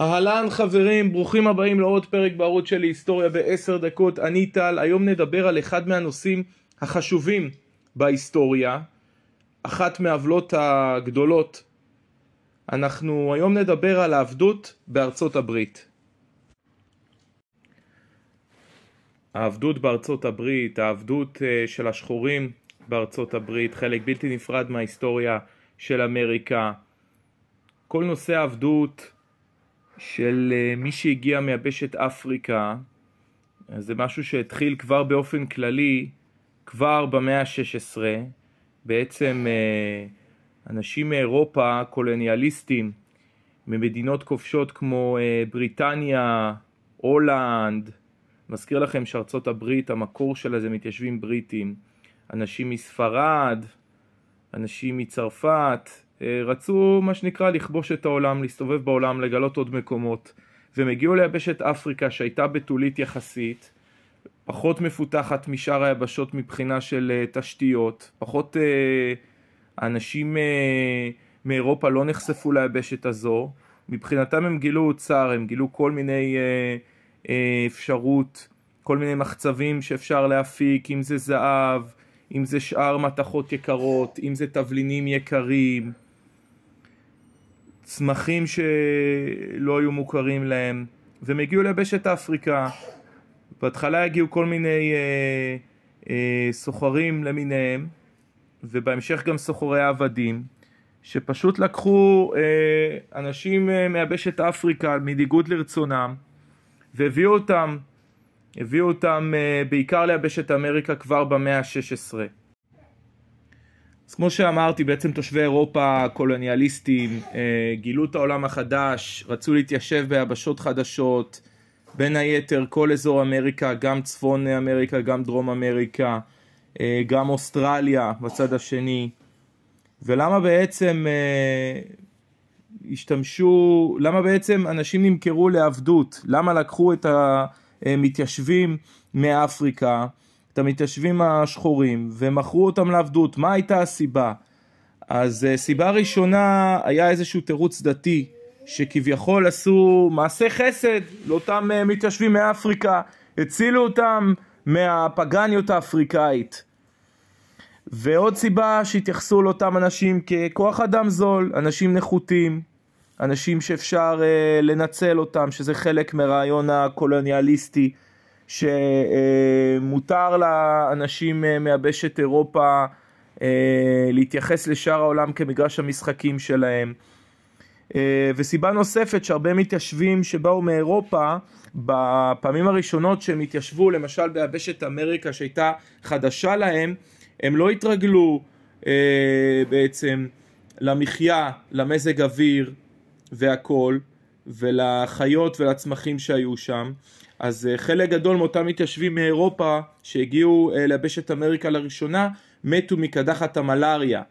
אהלן חברים, ברוכים הבאים לעוד פרק בערוץ שלי היסטוריה בעשר דקות, אני טל, היום נדבר על אחד מהנושאים החשובים בהיסטוריה, אחת מהעוולות הגדולות. אנחנו היום נדבר על העבדות בארצות הברית. העבדות בארצות הברית, העבדות אה, של השחורים בארצות הברית, חלק בלתי נפרד מההיסטוריה של אמריקה. כל נושא העבדות של אה, מי שהגיע מיבשת אפריקה, זה משהו שהתחיל כבר באופן כללי, כבר במאה ה-16. בעצם אה, אנשים מאירופה, קולוניאליסטים, ממדינות כובשות כמו אה, בריטניה, הולנד, מזכיר לכם שארצות הברית, המקור שלה זה מתיישבים בריטים, אנשים מספרד, אנשים מצרפת, רצו מה שנקרא לכבוש את העולם, להסתובב בעולם, לגלות עוד מקומות. והם הגיעו ליבשת אפריקה שהייתה בתולית יחסית פחות מפותחת משאר היבשות מבחינה של אה, תשתיות, פחות אה, אנשים מאירופה לא נחשפו ליבשת הזו, מבחינתם הם גילו אוצר, הם גילו כל מיני אפשרות, כל מיני מחצבים שאפשר להפיק, אם זה זהב, אם זה שאר מתכות יקרות, אם זה תבלינים יקרים, צמחים שלא היו מוכרים להם, והם הגיעו ליבשת אפריקה. בהתחלה הגיעו כל מיני אה, אה, סוחרים למיניהם, ובהמשך גם סוחרי עבדים, שפשוט לקחו אה, אנשים אה, מיבשת אפריקה מניגוד לרצונם, והביאו אותם, הביאו אותם אה, בעיקר ליבשת אמריקה כבר במאה ה-16. אז כמו שאמרתי, בעצם תושבי אירופה הקולוניאליסטים אה, גילו את העולם החדש, רצו להתיישב ביבשות חדשות, בין היתר כל אזור אמריקה, גם צפון אמריקה, גם דרום אמריקה, אה, גם אוסטרליה בצד השני. ולמה בעצם אה, השתמשו, למה בעצם אנשים נמכרו לעבדות? למה לקחו את המתיישבים מאפריקה? את המתיישבים השחורים ומכרו אותם לעבדות. מה הייתה הסיבה? אז אה, סיבה ראשונה היה איזשהו תירוץ דתי שכביכול עשו מעשה חסד לאותם אה, מתיישבים מאפריקה, הצילו אותם מהפגניות האפריקאית. ועוד סיבה שהתייחסו לאותם אנשים ככוח אדם זול, אנשים נחותים, אנשים שאפשר uh, לנצל אותם, שזה חלק מהרעיון הקולוניאליסטי שמותר לאנשים אה, מייבשת אירופה אה, להתייחס לשאר העולם כמגרש המשחקים שלהם. אה, וסיבה נוספת שהרבה מתיישבים שבאו מאירופה בפעמים הראשונות שהם התיישבו למשל ביבשת אמריקה שהייתה חדשה להם הם לא התרגלו בעצם למחיה, למזג אוויר והכל ולחיות ולצמחים שהיו שם. אז אה, חלק גדול מאותם מתיישבים מאירופה שהגיעו אה, ליבשת אמריקה לראשונה מתו מקדחת המלאריה.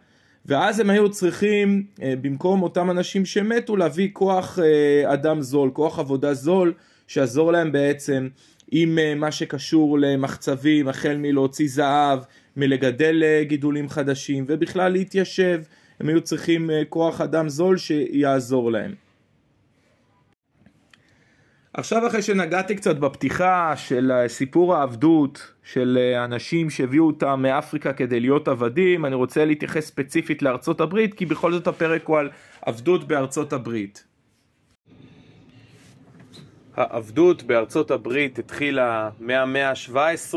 ואז הם היו צריכים אה, במקום אותם אנשים שמתו להביא כוח אדם זול, כוח עבודה זול שיעזור להם בעצם עם מה שקשור למחצבים החל מלהוציא זהב, מלגדל גידולים חדשים ובכלל להתיישב. הם היו צריכים כוח אדם זול שיעזור להם עכשיו אחרי שנגעתי קצת בפתיחה של סיפור העבדות של אנשים שהביאו אותם מאפריקה כדי להיות עבדים, אני רוצה להתייחס ספציפית לארצות הברית כי בכל זאת הפרק הוא על עבדות בארצות הברית. העבדות בארצות הברית התחילה מהמאה ה-17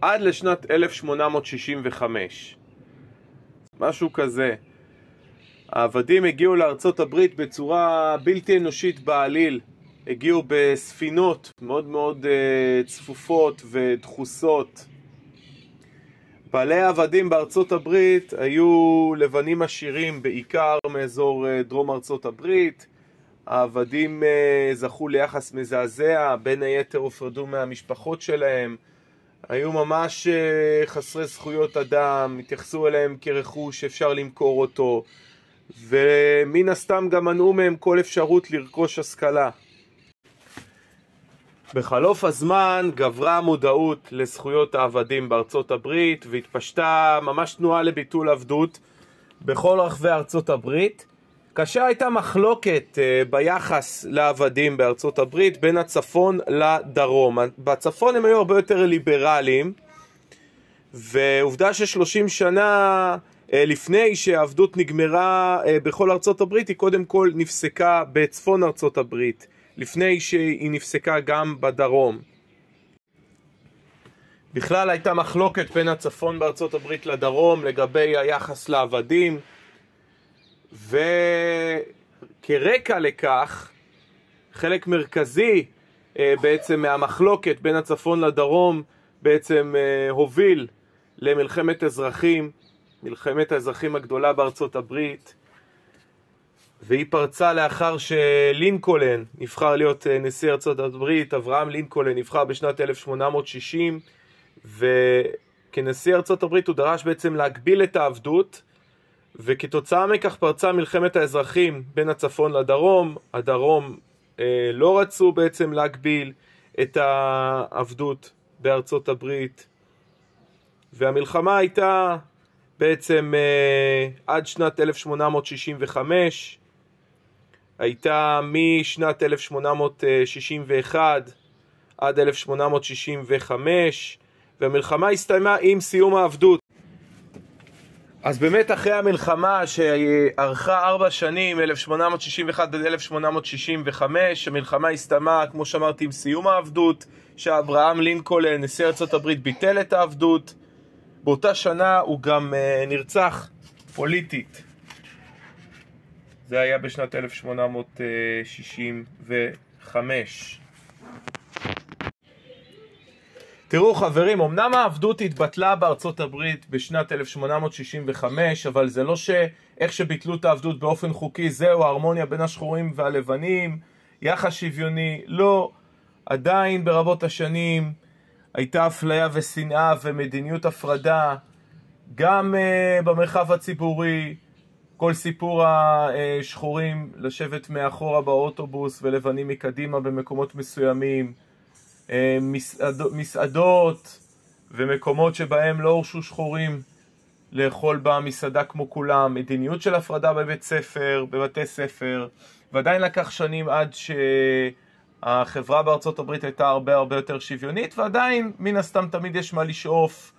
עד לשנת 1865. משהו כזה. העבדים הגיעו לארצות הברית בצורה בלתי אנושית בעליל. הגיעו בספינות מאוד מאוד uh, צפופות ודחוסות. בעלי העבדים בארצות הברית היו לבנים עשירים בעיקר מאזור uh, דרום ארצות הברית. העבדים uh, זכו ליחס מזעזע, בין היתר הופרדו מהמשפחות שלהם. היו ממש חסרי זכויות אדם, התייחסו אליהם כרכוש שאפשר למכור אותו ומן הסתם גם מנעו מהם כל אפשרות לרכוש השכלה. בחלוף הזמן גברה המודעות לזכויות העבדים בארצות הברית והתפשטה ממש תנועה לביטול עבדות בכל רחבי ארצות הברית כאשר הייתה מחלוקת אה, ביחס לעבדים בארצות הברית בין הצפון לדרום. בצפון הם היו הרבה יותר ליברליים, ועובדה ששלושים שנה אה, לפני שהעבדות נגמרה אה, בכל ארצות הברית, היא קודם כל נפסקה בצפון ארצות הברית, לפני שהיא נפסקה גם בדרום. בכלל הייתה מחלוקת בין הצפון בארצות הברית לדרום לגבי היחס לעבדים. וכרקע לכך, חלק מרכזי אה, בעצם מהמחלוקת בין הצפון לדרום בעצם אה, הוביל למלחמת אזרחים, מלחמת האזרחים הגדולה בארצות הברית, והיא פרצה לאחר שלינקולן נבחר להיות אה, נשיא ארצות הברית, אברהם לינקולן נבחר בשנת 1860, וכנשיא ארצות הברית הוא דרש בעצם להגביל את העבדות וכתוצאה מכך פרצה מלחמת האזרחים בין הצפון לדרום, הדרום אה, לא רצו בעצם להגביל את העבדות בארצות הברית, והמלחמה הייתה בעצם אה, עד שנת 1865, הייתה משנת 1861 עד 1865, והמלחמה הסתיימה עם סיום העבדות. אז באמת אחרי המלחמה שארכה ארבע שנים, 1861 עד 1865, המלחמה הסתיימה, כמו שאמרתי, עם סיום העבדות, שאברהם לינקולן, נשיא ארה"ב, ביטל את העבדות. באותה שנה הוא גם uh, נרצח פוליטית. זה היה בשנת 1865. תראו חברים, אמנם העבדות התבטלה בארצות הברית בשנת 1865, אבל זה לא שאיך שביטלו את העבדות באופן חוקי, זהו ההרמוניה בין השחורים והלבנים, יחס שוויוני, לא. עדיין ברבות השנים הייתה אפליה ושנאה ומדיניות הפרדה, גם uh, במרחב הציבורי, כל סיפור השחורים לשבת מאחורה באוטובוס ולבנים מקדימה במקומות מסוימים. אה, מסעד, מסעדות ומקומות שבהם לא הורשו שחורים לאכול במסעדה כמו כולם, מדיניות של הפרדה בבית ספר, בבתי ספר, ועדיין לקח שנים עד שהחברה בארצות הברית הייתה הרבה הרבה יותר שוויונית, ועדיין מן הסתם תמיד יש מה לשאוף,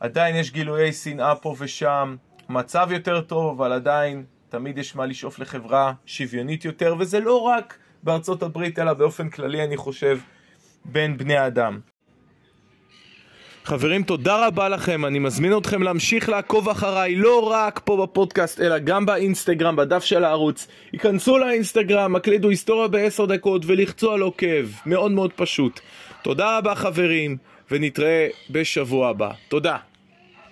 עדיין יש גילויי שנאה פה ושם, מצב יותר טוב, אבל עדיין תמיד יש מה לשאוף לחברה שוויונית יותר, וזה לא רק בארצות הברית, אלא באופן כללי אני חושב בין בני אדם. חברים, תודה רבה לכם, אני מזמין אתכם להמשיך לעקוב אחריי לא רק פה בפודקאסט, אלא גם באינסטגרם, בדף של הערוץ. היכנסו לאינסטגרם, הקלידו היסטוריה בעשר דקות ולחצו על עוקב, מאוד מאוד פשוט. תודה רבה חברים, ונתראה בשבוע הבא. תודה.